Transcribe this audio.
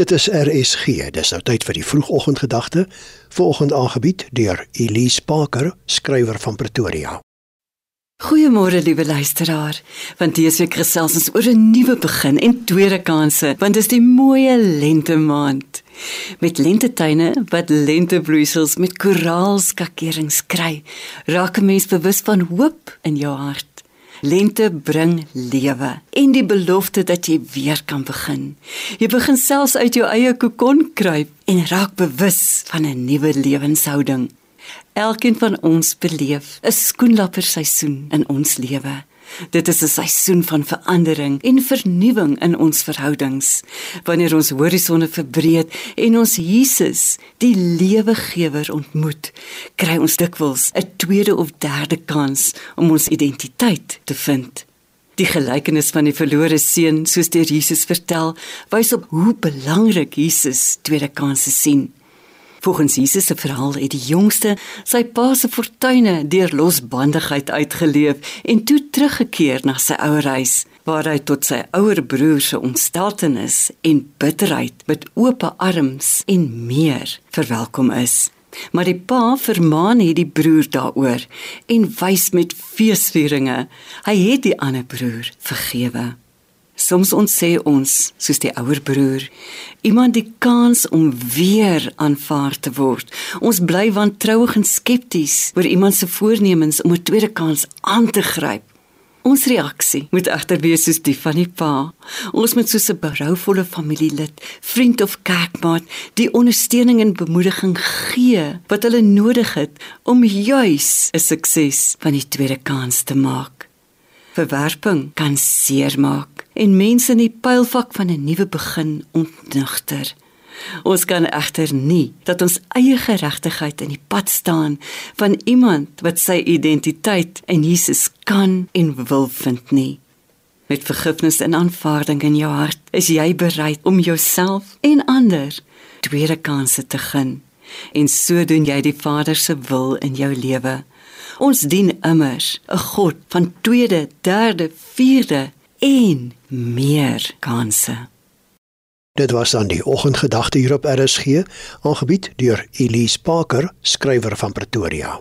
Dit is RSG. Dis nou tyd vir die vroegoggendgedagte. Vanoggend aangebied deur Elise Parker, skrywer van Pretoria. Goeiemôre liewe luisteraar. Want hierdie week gesels ons oor 'n nuwe begin en tweede kansse, want dit is die mooi lente maand. Met lentetuine wat lentebloeisels met koraalskakerings kry, raak 'n mens bewus van hoop in jou hart. Lente bring lewe en die belofte dat jy weer kan begin. Jy begin selfs uit jou eie kokon kruip en raak bewus van 'n nuwe lewenshouding. Elkeen van ons beleef 'n skoenlapper seisoen in ons lewe. Dit is 'n seisoen van verandering en vernuwing in ons verhoudings. Wanneer ons horisonne verbreed en ons Jesus, die lewegewer ontmoet, kry ons dikwels 'n tweede of derde kans om ons identiteit te vind. Die gelykenis van die verlore seun, soos deur Jesus vertel, wys op hoe belangrik Jesus tweede kansse sien. Volgens Jesus se verhaal het die jongste sy pa se fortuine deur losbandigheid uitgeleef en toe teruggekeer na sy ouer huis waar hy tot sy ouer broer se ontsteltenis en bitterheid met oop arms en meer verwelkom is. Maar die pa vermaan hierdie broer daaroor en wys met feesvieringe hy het die ander broer vergewe. Soms ons sê ons, soos die ouer broer, iemand die kans om weer aanvaar te word. Ons bly wantrouig en skepties oor iemand se voornemens om 'n tweede kans aan te gryp. Ons reaksie moet egter wees soos die van die pa. Ons moet soos 'n berouvolle familielid, vriend of kerkmaat, die ondersteuning en bemoediging gee wat hulle nodig het om juis 'n sukses van die tweede kans te maak. Verwerping kan seermaak en mense in die pylfak van 'n nuwe begin ontnugter. Ons kan egter nie dat ons eie geregtigheid in die pad staan van iemand wat sy identiteit in Jesus kan en wil vind nie. Met vergifnis en aanvaarding in jou hart, is jy bereid om jouself en ander tweede kansse te gun. En so doen jy die Vader se wil in jou lewe. Ons dien immers 'n God van tweede, derde, vierde en meer kansse. Dit was dan die oggendgedagte hier op RSG, aangebied deur Elise Parker, skrywer van Pretoria.